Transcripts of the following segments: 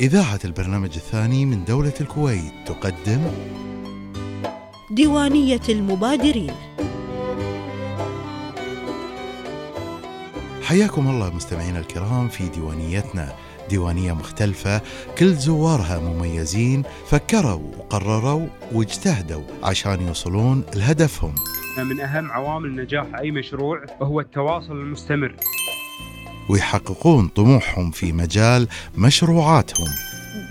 إذاعة البرنامج الثاني من دولة الكويت تقدم ديوانية المبادرين. حياكم الله مستمعينا الكرام في ديوانيتنا. ديوانية مختلفة كل زوارها مميزين فكروا وقرروا واجتهدوا عشان يوصلون لهدفهم. من أهم عوامل نجاح أي مشروع هو التواصل المستمر. ويحققون طموحهم في مجال مشروعاتهم.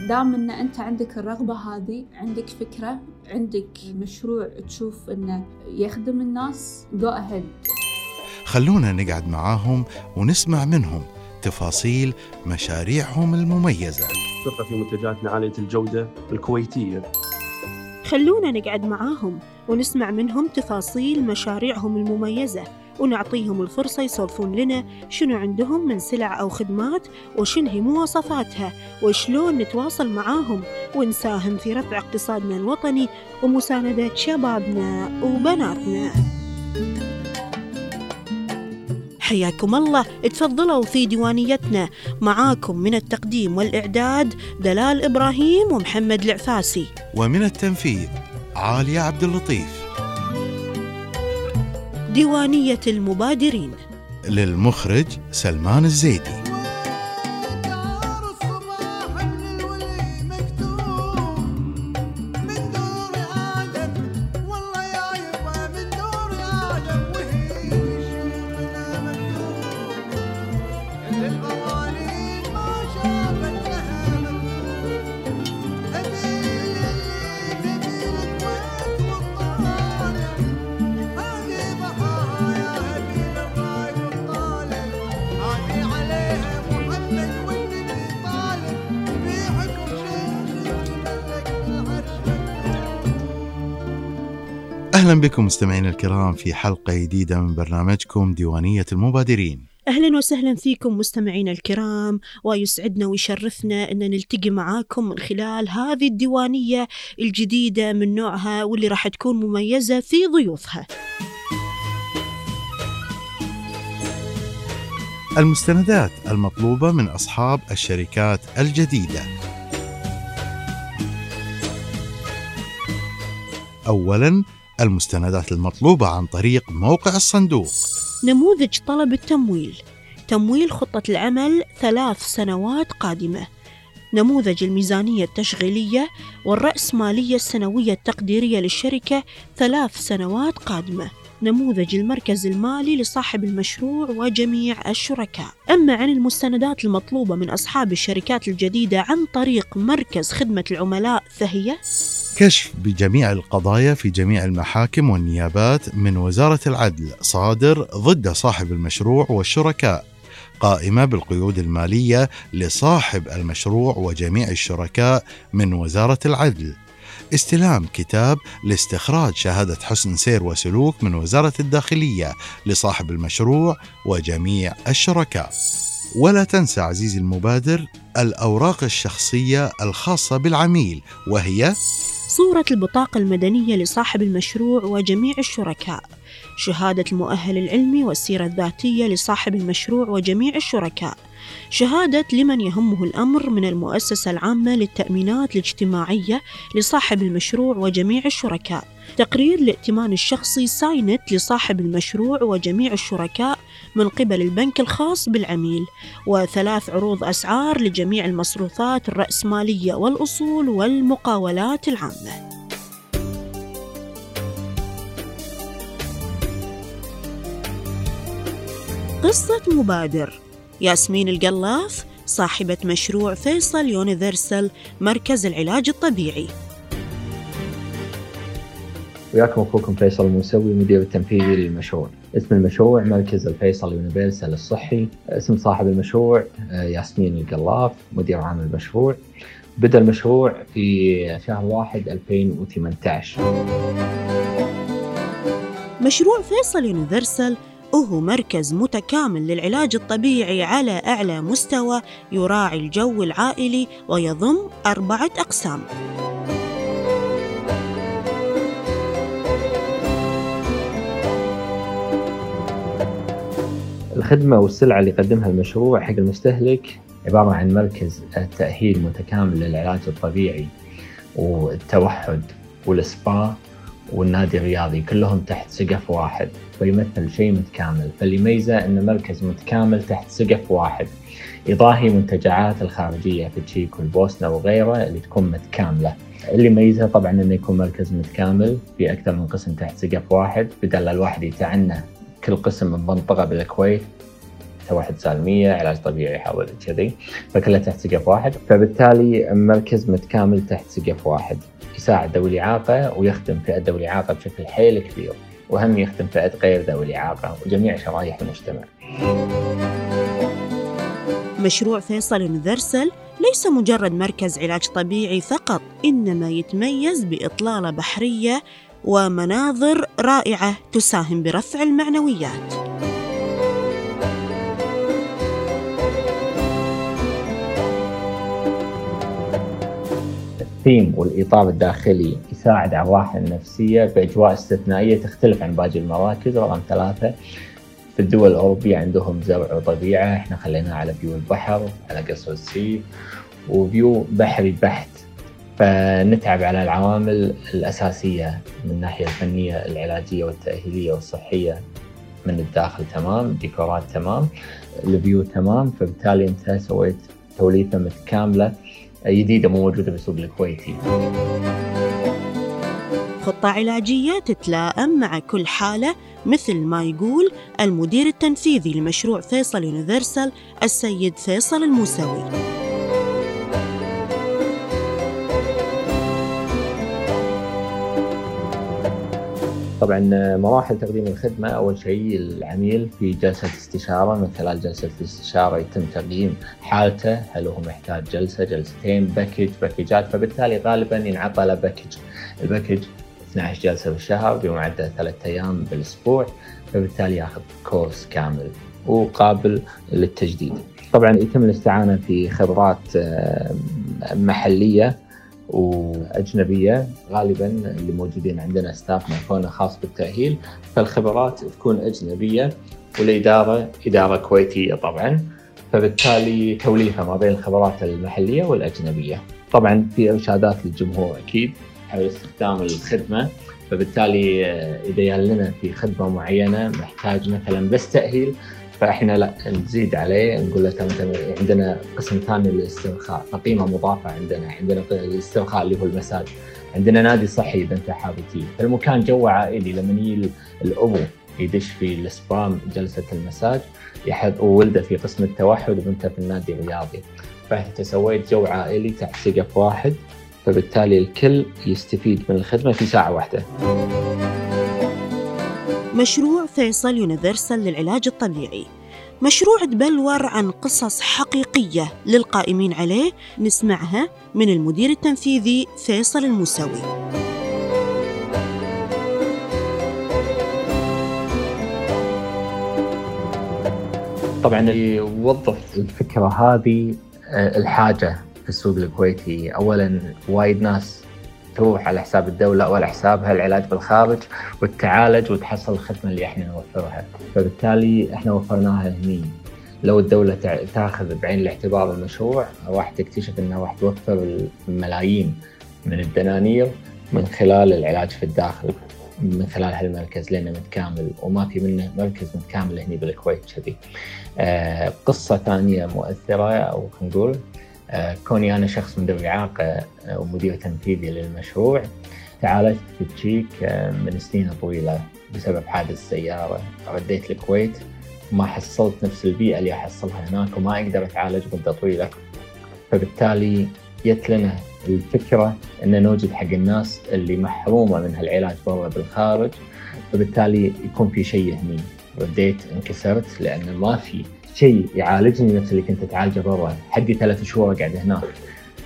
دام إن أنت عندك الرغبة هذه عندك فكرة عندك مشروع تشوف إنه يخدم الناس go ahead. خلونا نقعد معاهم ونسمع منهم تفاصيل مشاريعهم المميزة. ثقة في منتجاتنا عالية الجودة الكويتية. خلونا نقعد معاهم ونسمع منهم تفاصيل مشاريعهم المميزة. ونعطيهم الفرصة يسولفون لنا شنو عندهم من سلع أو خدمات وشنو هي مواصفاتها وشلون نتواصل معاهم. ونساهم في رفع اقتصادنا الوطني ومساندة شبابنا وبناتنا. حياكم الله. تفضلوا في ديوانيتنا. معاكم من التقديم والإعداد دلال إبراهيم ومحمد العفاسي. ومن التنفيذ عالية عبد اللطيف. ديوانية المبادرين. للمخرج سلمان الزيدي أهلا بكم مستمعينا الكرام في حلقة جديدة من برنامجكم ديوانية المبادرين. أهلا وسهلا فيكم مستمعينا الكرام ويسعدنا ويشرفنا أن نلتقي معاكم من خلال هذه الديوانية الجديدة من نوعها واللي راح تكون مميزة في ضيوفها. المستندات المطلوبة من أصحاب الشركات الجديدة. أولا المستندات المطلوبة عن طريق موقع الصندوق. نموذج طلب التمويل. تمويل خطة العمل ثلاث سنوات قادمة. نموذج الميزانية التشغيلية والرأسمالية السنوية التقديرية للشركة ثلاث سنوات قادمة. نموذج المركز المالي لصاحب المشروع وجميع الشركاء. أما عن المستندات المطلوبة من أصحاب الشركات الجديدة عن طريق مركز خدمة العملاء فهي كشف بجميع القضايا في جميع المحاكم والنيابات من وزارة العدل صادر ضد صاحب المشروع والشركاء. قائمة بالقيود المالية لصاحب المشروع وجميع الشركاء من وزارة العدل. استلام كتاب لاستخراج شهادة حسن سير وسلوك من وزارة الداخلية لصاحب المشروع وجميع الشركاء. ولا تنسى عزيزي المبادر الأوراق الشخصية الخاصة بالعميل وهي صورة البطاقة المدنية لصاحب المشروع وجميع الشركاء. شهادة المؤهل العلمي والسيرة الذاتية لصاحب المشروع وجميع الشركاء. شهادة لمن يهمه الأمر من المؤسسة العامة للتأمينات الاجتماعية لصاحب المشروع وجميع الشركاء. تقرير الائتمان الشخصي ساينت لصاحب المشروع وجميع الشركاء من قبل البنك الخاص بالعميل وثلاث عروض أسعار لجميع المصروفات الرأسمالية والأصول والمقاولات العامة. قصة مبادر ياسمين القلاف صاحبة مشروع فيصل يونيفرسال مركز العلاج الطبيعي وياكم أخوكم فيصل الموسوي مدير التنفيذي للمشروع. اسم المشروع مركز الفيصل يونيفرسال الصحي، اسم صاحب المشروع آه، ياسمين القلاف مدير عام المشروع. بدأ المشروع في شهر واحد 2018 مشروع فيصل يونيفرسال وهو مركز متكامل للعلاج الطبيعي على أعلى مستوى يراعي الجو العائلي ويضم أربعة أقسام. الخدمة والسلعة اللي يقدمها المشروع حق المستهلك عبارة عن مركز تأهيل متكامل للعلاج الطبيعي والتوحد والسبا والنادي الرياضي كلهم تحت سقف واحد فيمثل شيء متكامل. فاللي يميزه انه مركز متكامل تحت سقف واحد. يضاهي منتجعات الخارجية في التشيك والبوسنه وغيره اللي تكون متكاملة. اللي يميزها طبعا إنه يكون مركز متكامل في أكثر من قسم تحت سقف واحد بدل الواحد يتعنى كل قسم من منطقة بالكويت. توحد سالميه علاج طبيعي حول كذي فكلها تحت سقف واحد. فبالتالي مركز متكامل تحت سقف واحد يساعد ذوي الاعاقه ويخدم فئة ذوي الاعاقه بشكل حيل كبير. وهم يخدم فئة غير ذوي الاعاقه وجميع شرائح المجتمع. مشروع فيصل يونيفرسال ليس مجرد مركز علاج طبيعي فقط إنما يتميز بإطلالة بحرية ومناظر رائعة تساهم برفع المعنويات. الثيم والإطار الداخلي يساعد على الراحة النفسية بأجواء استثنائية تختلف عن باقي المراكز. رقم ثلاثة في الدول الأوروبية عندهم زرع وطبيعة. إحنا خليناه على view البحر على قصر السيف و view بحري بحت فنتعب على العوامل الأساسية من الناحية الفنية العلاجية والتأهيلية والصحية. من الداخل تمام ديكورات تمام ال view تمام. فبالتالي أنت سويت توليفة متكاملة جديدة مو موجودة بالسوق الكويتي. خطة علاجية تتلائم مع كل حالة مثل ما يقول المدير التنفيذي لمشروع فيصل Universal السيد فيصل الموسوي طبعا مراحل تقديم الخدمة. أول شيء العميل في جلسة استشارة من خلال جلسة الاستشارة يتم تقييم حالته هل هو محتاج جلسة جلستين package package ات. فبالتالي غالبا ينعطى له package. الباكج 12 جلسة بالشهر بمعدل ثلاثة أيام بالأسبوع. فبالتالي ياخذ كورس كامل وقابل للتجديد. طبعا يتم الاستعانة في خبرات آه، محلية. وأجنبية غالبا اللي موجودين عندنا ستافنا كونه خاص بالتأهيل. فالخبرات تكون أجنبية والاداره إدارة كويتية طبعا. فبالتالي توليفه ما بين الخبرات المحلية والأجنبية. طبعا في إرشادات للجمهور أكيد حول استخدام الخدمة. فبالتالي آه، إذا يالنا في خدمة معينة محتاج مثلا بس تأهيل فإحنا لا نزيد عليه نقول له انت عندنا قسم ثاني للاسترخاء فقيمه مضافة عندنا عندنا الاسترخاء اللي هو المساج. عندنا نادي صحي إذا أنت حابب تجي. المكان جو عائلي لما يجي الأبو يدش في السبام جلسة المساج يحد وولده في قسم التوحد وبنته في النادي الرياضي. فإنت سويت جو عائلي تحت سقف واحد فبالتالي الكل يستفيد من الخدمة في ساعة واحدة. مشروع فيصل يونيفرسال للعلاج الطبيعي. مشروع تبلور عن قصص حقيقية للقائمين عليه نسمعها من المدير التنفيذي فيصل الموسوي. طبعا يوظف الفكرة هذه آه، الحاجة في السوق الكويتي. اولا وايد ناس تروح على حساب الدولة وعلى حسابها العلاج بالخارج وتعالج وتحصل الخدمة اللي إحنا نوفرها فبالتالي إحنا وفرناها هني لو الدولة تأخذ بعين الاعتبار المشروع راح تكتشف إنها راح توفر الملايين من الدنانير من خلال العلاج في الداخل من خلال هالمركز لأنه متكامل وما في منه مركز متكامل هنا بالكويت كذي. آه قصة ثانية مؤثرة أو خلينا نقول كوني أنا شخص من ذوي اعاقه آه، ومدير تنفيذي للمشروع تعالجت في التشيك آه، من سنين طويلة بسبب حادث سيارة رديت الكويت ما حصلت نفس البيئة اللي أحصلها هناك وما أقدر أتعالج مدة طويلة. فبالتالي جت لنا الفكرة إن نوجد حق الناس اللي محرومة من هالعلاج برا بالخارج فبالتالي يكون في شيء هني. رديت انكسرت لأن ما في شيء يعالجني نفس اللي كنت أتعالجه برا حدي ثلاث شهور قاعد هناك.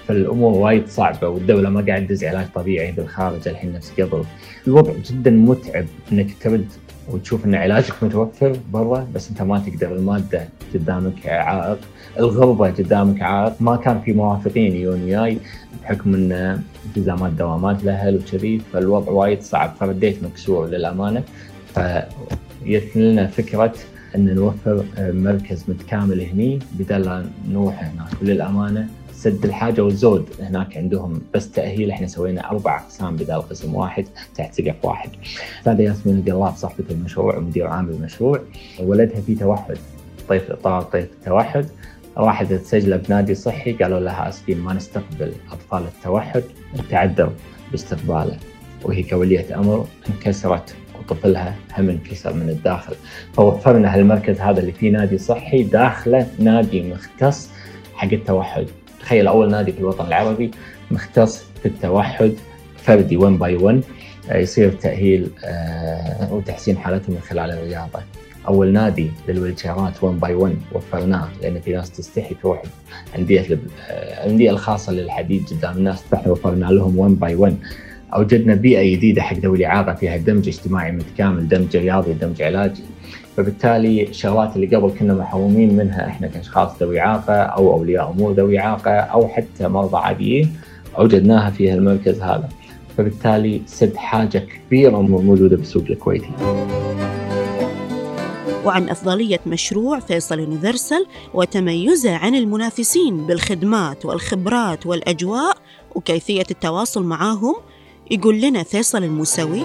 فالأمور وايد صعبة والدولة ما قاعد تدز علاج طبيعي بالخارج الحين نفس قبل. الوضع جدا متعب إنك ترد وتشوف إن علاجك متوفر برا بس أنت ما تقدر. المادة قدامك عائق الغربة قدامك عائق. ما كان في موافقين يجون وياي بحكم إن التزامات دوامات الاهل وكذي فالوضع وايد صعب. فرديت مكسور للأمانة. فجت لنا فكرة إن نوفر آه، مركز متكامل هني بدل لا نروح هناك. وللأمانة سد الحاجة والزود هناك عندهم بس تأهيل. إحنا سوينا أربع أقسام بدل قسم واحد تحت سقف واحد. أستاذة ياسمين القلاف صاحبة المشروع ومدير عام المشروع ولدها في توحد طيف إطار طيف التوحد راحت تسجله بنادي صحي قالوا لها أسفين ما نستقبل أطفال التوحد تعذر باستقباله. وهي كولية أمر انكسرت. وطفلها هم انكسر من الداخل. فوفرنا هالمركز هذا اللي فيه نادي صحي داخله نادي مختص حق التوحد. تخيل أول نادي في الوطن العربي مختص في التوحد فردي 1 by 1 يصير تأهيل آه، وتحسين حالتهم من خلال الرياضة. أول نادي لل wheelchair ات 1 by 1 وفرناه لأن في ناس تستحي تروح انديه آه، الأندية الخاصة للحديد قدام الناس. فإحنا وفرنا لهم 1 باي 1 أوجدنا بيئة جديدة حق ذوي الإعاقة فيها دمج اجتماعي متكامل، دمج رياضي، دمج علاجي. فبالتالي الشغلات اللي قبل كنا محرومين منها إحنا كأشخاص ذوي إعاقة أو أولياء أمور ذوي إعاقة أو حتى مرضى عاديين أوجدناها في هالمركز هذا. فبالتالي سد حاجة كبيرة موجودة بالسوق الكويتي. وعن أفضلية مشروع فيصل يونيفرسال وتميزه عن المنافسين بالخدمات والخبرات والأجواء وكيفية التواصل معاهم يقول لنا فيصل الموسوي.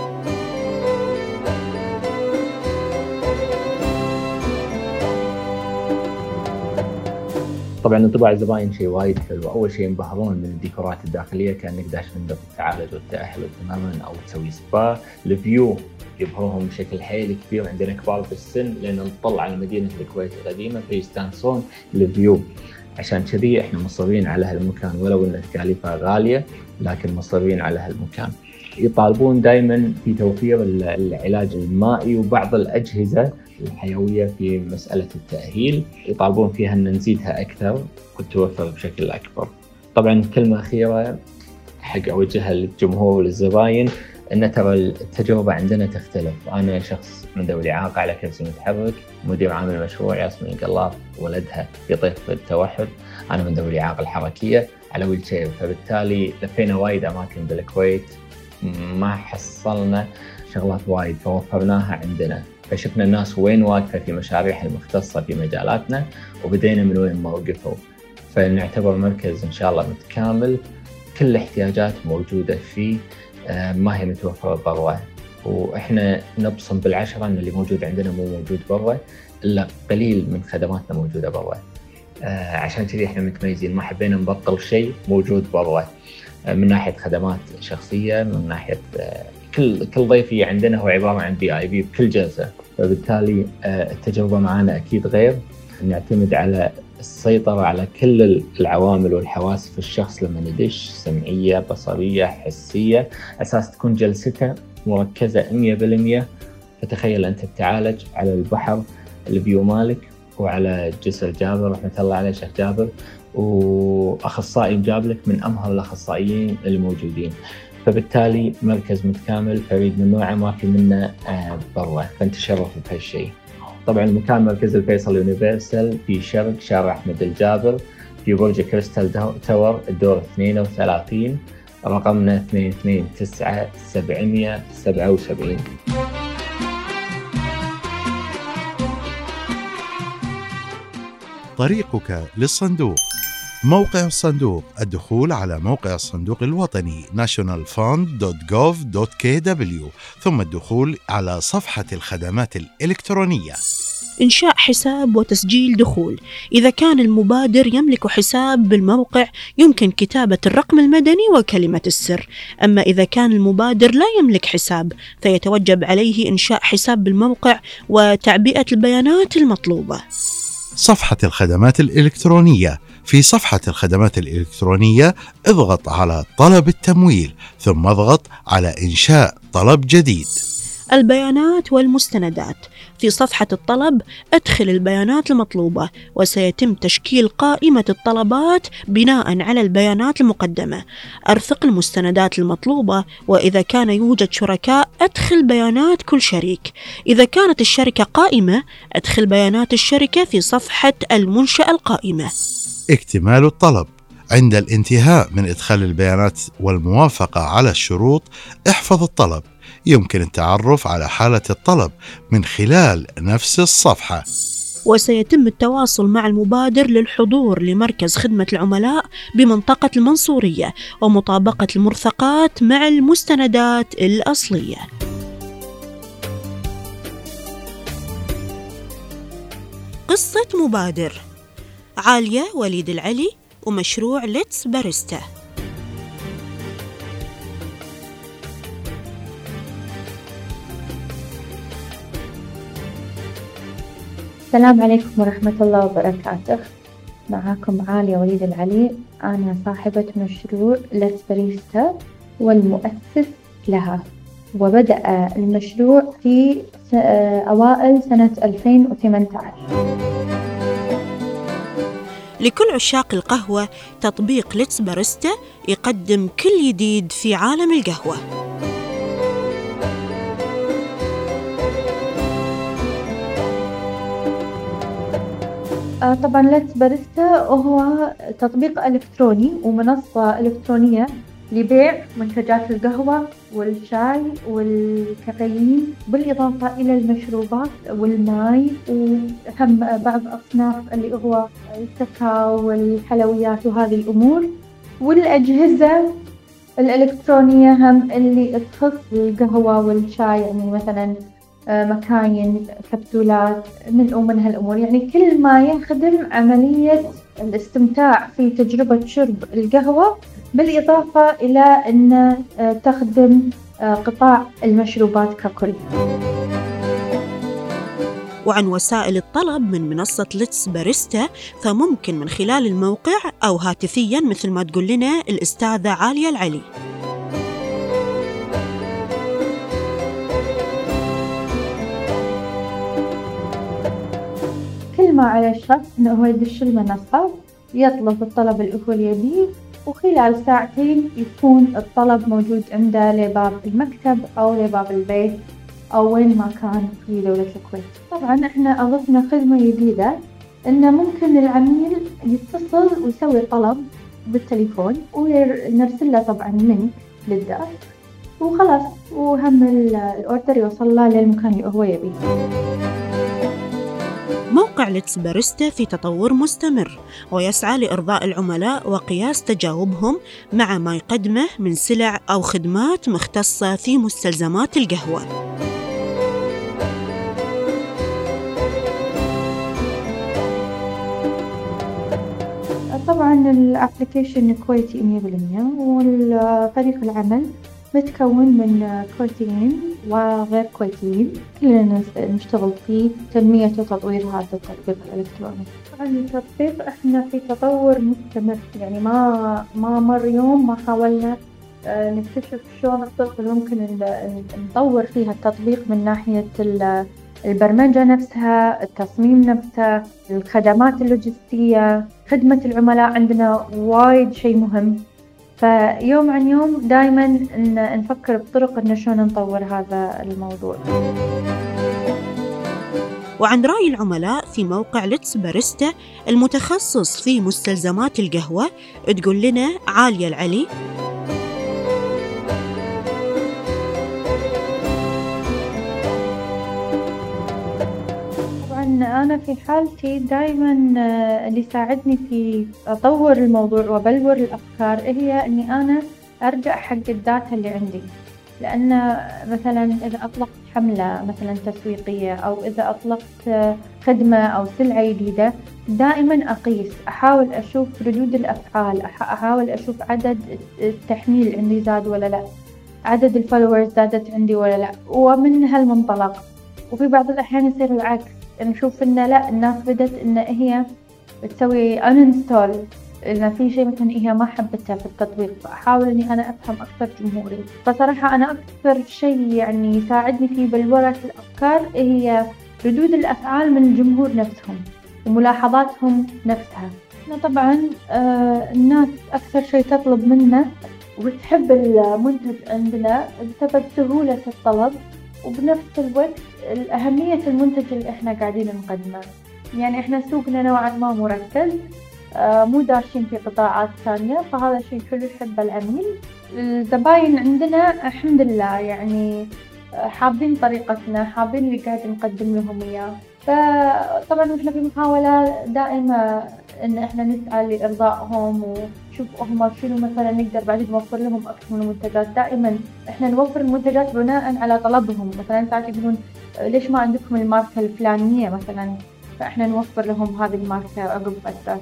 طبعا انطباع الزباين شيء وايد حلو، أول شيء ينبهرون من الديكورات الداخلية كأنك داش فندق التعالج والتأهل والتمرن أو تسوي سبا، ال view يبهرهم بشكل حيل كبير عندنا كبار بالسن لأن نطلع على مدينة الكويت القديمة. فيستانسون ال view. عشان كذي إحنا مصرين على هالمكان ولو إن تكاليفها غالية لكن مصرين على هالمكان. يطالبون دائما في توفير العلاج المائي وبعض الأجهزة الحيوية في مسألة التأهيل يطالبون فيها إن نزيدها أكثر وتوفر بشكل أكبر. طبعا كلمه اخيره حق أوجهها للجمهور وللزباين إن ترى التجربة عندنا تختلف، أنا شخص من ذوي الاعاقه على كرسي متحرك، مدير عام المشروع ياسمين قلاف ولدها يطيف بالتوحد، أنا من ذوي الاعاقه الحركية على wheelchair، فبالتالي لفينا وايد أماكن بالكويت ما حصلنا شغلات وايد فوفرناها عندنا. فشفنا الناس وين واقفة في مشاريعها المختصة في مجالاتنا وبدينا من وين ما وقفوا. فنعتبر مركز إن شاء الله متكامل. كل الاحتياجات موجودة فيه. ما هي متوفرة برا. وإحنا نبصم بالعشرة إن اللي موجود عندنا مو موجود برا إلا قليل من خدماتنا موجودة برا. آه، عشان كذي إحنا متميزين ما حبينا نبطل شيء موجود برا. آه، من ناحية خدمات شخصية من ناحية آه، كل كل ضيفي عندنا هو عبارة عن في آي بي بكل جلسة. فبالتالي آه، التجربة معنا أكيد غير. نعتمد على السيطرة على كل العوامل والحواس في الشخص لما ندش سمعية بصرية حسية أساس تكون جلسته مركزة 100% فتخيل أنت بتعالج على البحر الفيو مالك وعلى جسر جابر رحمة الله عليه شيخ جابر وأخصائي مجابلك من أمهر الأخصائيين اللي موجودين فبالتالي مركز متكامل فريد من نوعه ما في منه آه، برا. فنتشرف بهالشيء. طبعا المكان مركز الفيصل Universal في شرق شارع أحمد الجابر في برج Crystal Tower الدور 32 رقمنا 229 777 طريقك للصندوق. موقع الصندوق الدخول على موقع الصندوق الوطني nationalfund.gov.kw ثم الدخول على صفحة الخدمات الإلكترونية. إنشاء حساب وتسجيل دخول. إذا كان المبادر يملك حساب بالموقع يمكن كتابة الرقم المدني وكلمة السر. أما إذا كان المبادر لا يملك حساب فيتوجب عليه إنشاء حساب بالموقع وتعبئة البيانات المطلوبة. صفحة الخدمات الإلكترونية في صفحة الخدمات الإلكترونية اضغط على طلب التمويل ثم اضغط على إنشاء طلب جديد. البيانات والمستندات. في صفحة الطلب أدخل البيانات المطلوبة وسيتم تشكيل قائمة الطلبات بناء على البيانات المقدمة. أرفق المستندات المطلوبة وإذا كان يوجد شركاء أدخل بيانات كل شريك. إذا كانت الشركة قائمة أدخل بيانات الشركة في صفحة المنشأة القائمة. اكتمال الطلب. عند الانتهاء من إدخال البيانات والموافقة على الشروط احفظ الطلب. يمكن التعرف على حالة الطلب من خلال نفس الصفحة وسيتم التواصل مع المبادر للحضور لمركز خدمة العملاء بمنطقة المنصورية ومطابقة المرفقات مع المستندات الأصلية. قصة مبادر عالية وليد العلي ومشروع Let's Barista السلام عليكم ورحمة الله وبركاته. معاكم عالية وليد العلي. أنا صاحبة مشروع Let's Barista والمؤسس لها. وبدأ المشروع في أوائل سنة 2018 لكل عشاق القهوة تطبيق Let's Barista يقدم كل جديد في عالم القهوة. طبعا Let's Barista هو تطبيق إلكتروني ومنصة إلكترونية لبيع منتجات القهوة والشاي والكافيين بالإضافة إلى المشروبات والماي وهم بعض أصناف اللي هو الكاكاو والحلويات وهذه الأمور. والأجهزة الإلكترونية هم اللي تخص القهوة والشاي يعني مثلا آه، مكاين كبسولات من ومن هالأمور. يعني كل ما يخدم عملية الاستمتاع في تجربة شرب القهوة بالإضافة إلى أن آه، تخدم آه، قطاع المشروبات ككل. وعن وسائل الطلب من منصة ليتس باريستا فممكن من خلال الموقع أو هاتفيا مثل ما تقول لنا الأستاذة عالية العلي. ما على الشخص أنه هو يدش المنصة يطلب الطلب اللي هو يبيه وخلال ساعتين يكون الطلب موجود عنده لباب المكتب أو لباب البيت أو وين ما كان في دولة الكويت. طبعا إحنا أضفنا خدمة جديدة إنه ممكن العميل يتصل ويسوي طلب بالتليفون ونرسل له طبعا لينك للدار وخلاص وهم ال- الأوردر يوصل له للمكان اللي هو يبيه. Let's Barista في تطور مستمر ويسعى لإرضاء العملاء وقياس تجاوبهم مع ما يقدمه من سلع أو خدمات مختصة في مستلزمات القهوة. طبعا ال application كويتي 100% والفريق العمل متكون من كويتيين وغير كويتيين كلنا نشتغل في تنمية وتطوير هذا التطبيق الإلكتروني. طبعا التطبيق إحنا في تطور مستمر. يعني ما ما مر يوم ما حاولنا آه، نكتشف شلون الطرق اللي ممكن نطور فيها التطبيق من ناحية ال- البرمجة نفسها التصميم نفسه الخدمات اللوجستية خدمة العملاء. عندنا وايد شيء مهم. فيوم عن يوم دائما نفكر بطرق إن شلون نطور هذا الموضوع. وعن رأي العملاء في موقع ليتس باريستا المتخصص في مستلزمات القهوة تقول لنا عالية العلي. أنا في حالتي دائما اللي يساعدني في أطور الموضوع وأبلور الأفكار هي إني أنا أرجع حق ال data اللي عندي. لأن مثلا إذا أطلقت حملة مثلا تسويقية أو إذا أطلقت خدمة أو سلعة جديدة دائما أقيس أحاول أشوف ردود الأفعال أح- أحاول أشوف عدد التحميل عندي زاد ولا لا عدد ال followers زادت عندي ولا لا ومن هالمنطلق. وفي بعض الأحيان يصير العكس. نشوف إن لا الناس بدت إن هي تسوي uninstall. إذا في شيء مثلا هي ما حبته في التطبيق فأحاول إني أنا أفهم أكثر جمهوري. فصراحة أنا أكثر شيء يعني يساعدني في بلورة الأفكار هي ردود الأفعال من الجمهور نفسهم وملاحظاتهم نفسها. إحنا طبعا آه الناس أكثر شيء تطلب منا وتحب المنتج عندنا بسبب سهولة الطلب وبنفس الوقت أهمية المنتج اللي إحنا قاعدين نقدمه. يعني إحنا سوقنا نوعا ما مركز آه، مو داشين في قطاعات ثانية فهذا شيء حلو يحبه العميل الزباين عندنا الحمد لله يعني حابين طريقتنا حابين اللي قاعد نقدم لهم إياه. فطبعا إحنا في محاولة دائمة إن إحنا نسعى لإرضائهم ونشوف هم شنو مثلا نقدر بعد نوفر لهم أكثر من المنتجات دائما إحنا نوفر المنتجات بناء على طلبهم. مثلا ساعات يقولون ليش ما عندكم الماركة الفلانية مثلا؟ فإحنا نوفر لهم هذه الماركة عقب فترة.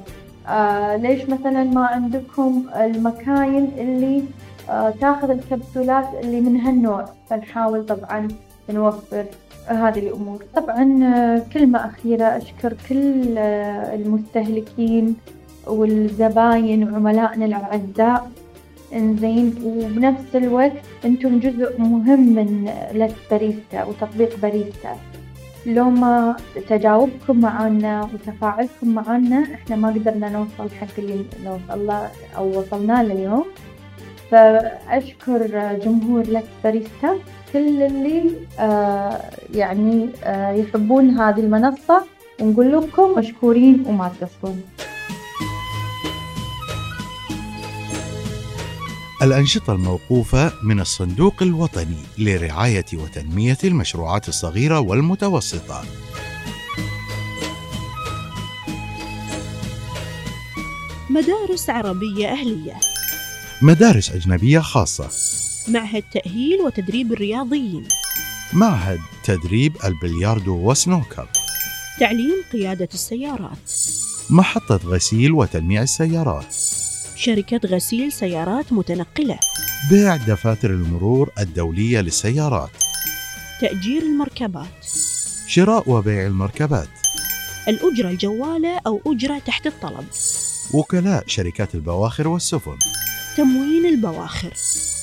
آه ليش مثلا ما عندكم المكاين اللي آه تاخذ الكبسولات اللي من هالنوع فنحاول طبعا نوفر هذه الأمور. طبعا آه، كلمة أخيرة أشكر كل آه، المستهلكين والزباين وعملائنا الأعزاء. إنزين. وبنفس الوقت أنتم جزء مهم من لك باريستا وتطبيق باريستا. لو ما تجاوبكم معنا وتفاعلكم معنا إحنا ما قدرنا نوصل حق اللي نوصل له أو وصلنا له اليوم. فأشكر جمهور لك باريستا. كل اللي آه يعني آه يحبون هذه المنصة ونقول لكم مشكورين وما تقصرون الأنشطة الموقوفة من الصندوق الوطني لرعاية وتنمية المشروعات الصغيرة والمتوسطة. مدارس عربية أهلية. مدارس أجنبية خاصة، معهد تأهيل وتدريب الرياضيين. معهد تدريب البلياردو وسنوكر، تعليم قيادة السيارات. محطة غسيل وتلميع السيارات، شركة غسيل سيارات متنقلة. بيع دفاتر المرور الدولية للسيارات، تأجير المركبات. شراء وبيع المركبات، الأجرة الجوالة أو أجرة تحت الطلب. وكلاء شركات البواخر والسفن، تموين البواخر.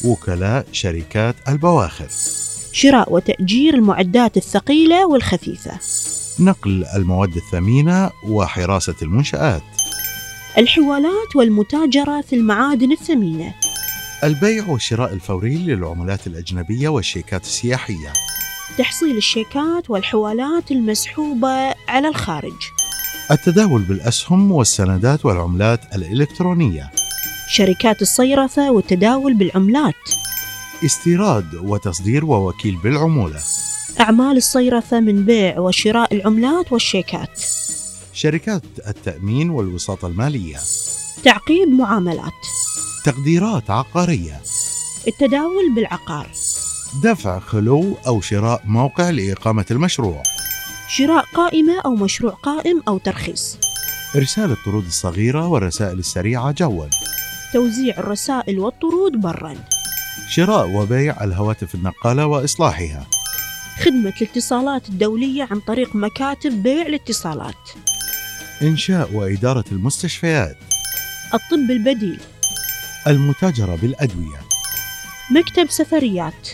وكلاء شركات البواخر، شراء وتأجير المعدات الثقيلة والخفيفة. نقل المواد الثمينة وحراسة المنشآت، الحوالات والمتاجرة في المعادن الثمينة. البيع والشراء الفوري للعملات الأجنبية والشيكات السياحية، تحصيل الشيكات والحوالات المسحوبة على الخارج. التداول بالأسهم والسندات والعملات الإلكترونية، شركات الصيرفة والتداول بالعملات. استيراد وتصدير ووكيل بالعمولة، أعمال الصيرفة من بيع وشراء العملات والشيكات. شركات التأمين والوساطة المالية، تعقيب معاملات. تقديرات عقارية، التداول بالعقار. دفع خلو أو شراء موقع لإقامة المشروع، شراء قائمة أو مشروع قائم أو ترخيص. إرسال الطرود الصغيرة والرسائل السريعة جوا، توزيع الرسائل والطرود برا. شراء وبيع الهواتف النقالة وإصلاحها، خدمة الاتصالات الدولية عن طريق مكاتب بيع الاتصالات. إنشاء وإدارة المستشفيات، الطب البديل. المتاجرة بالأدوية، مكتب سفريات.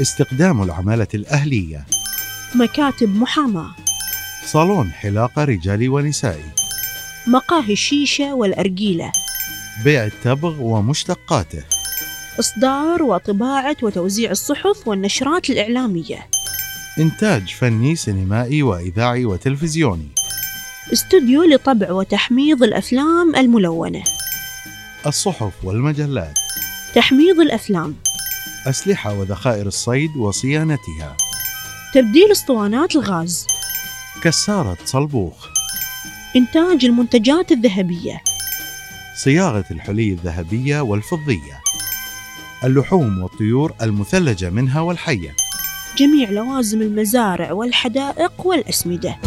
استخدام العمالة الأهلية، مكاتب محاماة. صالون حلاقة رجالي ونسائي، مقاهي الشيشة والأرجيلة. بيع التبغ ومشتقاته، إصدار وطباعة وتوزيع الصحف والنشرات الإعلامية. إنتاج فني سينمائي وإذاعي وتلفزيوني، استوديو لطبع وتحميض الأفلام الملونة. الصحف والمجلات، تحميض الأفلام. أسلحة وذخائر الصيد وصيانتها، تبديل أسطوانات الغاز. كسارة صلبوخ، إنتاج المنتجات الذهبية. صياغة الحلي الذهبية والفضية، اللحوم والطيور المثلجة منها والحية، جميع لوازم المزارع والحدائق والأسمدة.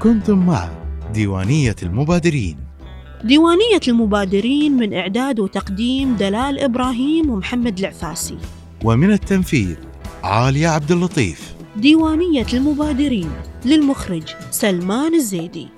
كنتم مع ديوانية المبادرين. ديوانية المبادرين من إعداد وتقديم دلال إبراهيم ومحمد العفاسي. ومن التنفيذ عالية عبد اللطيف. ديوانية المبادرين للمخرج سلمان الزيدي.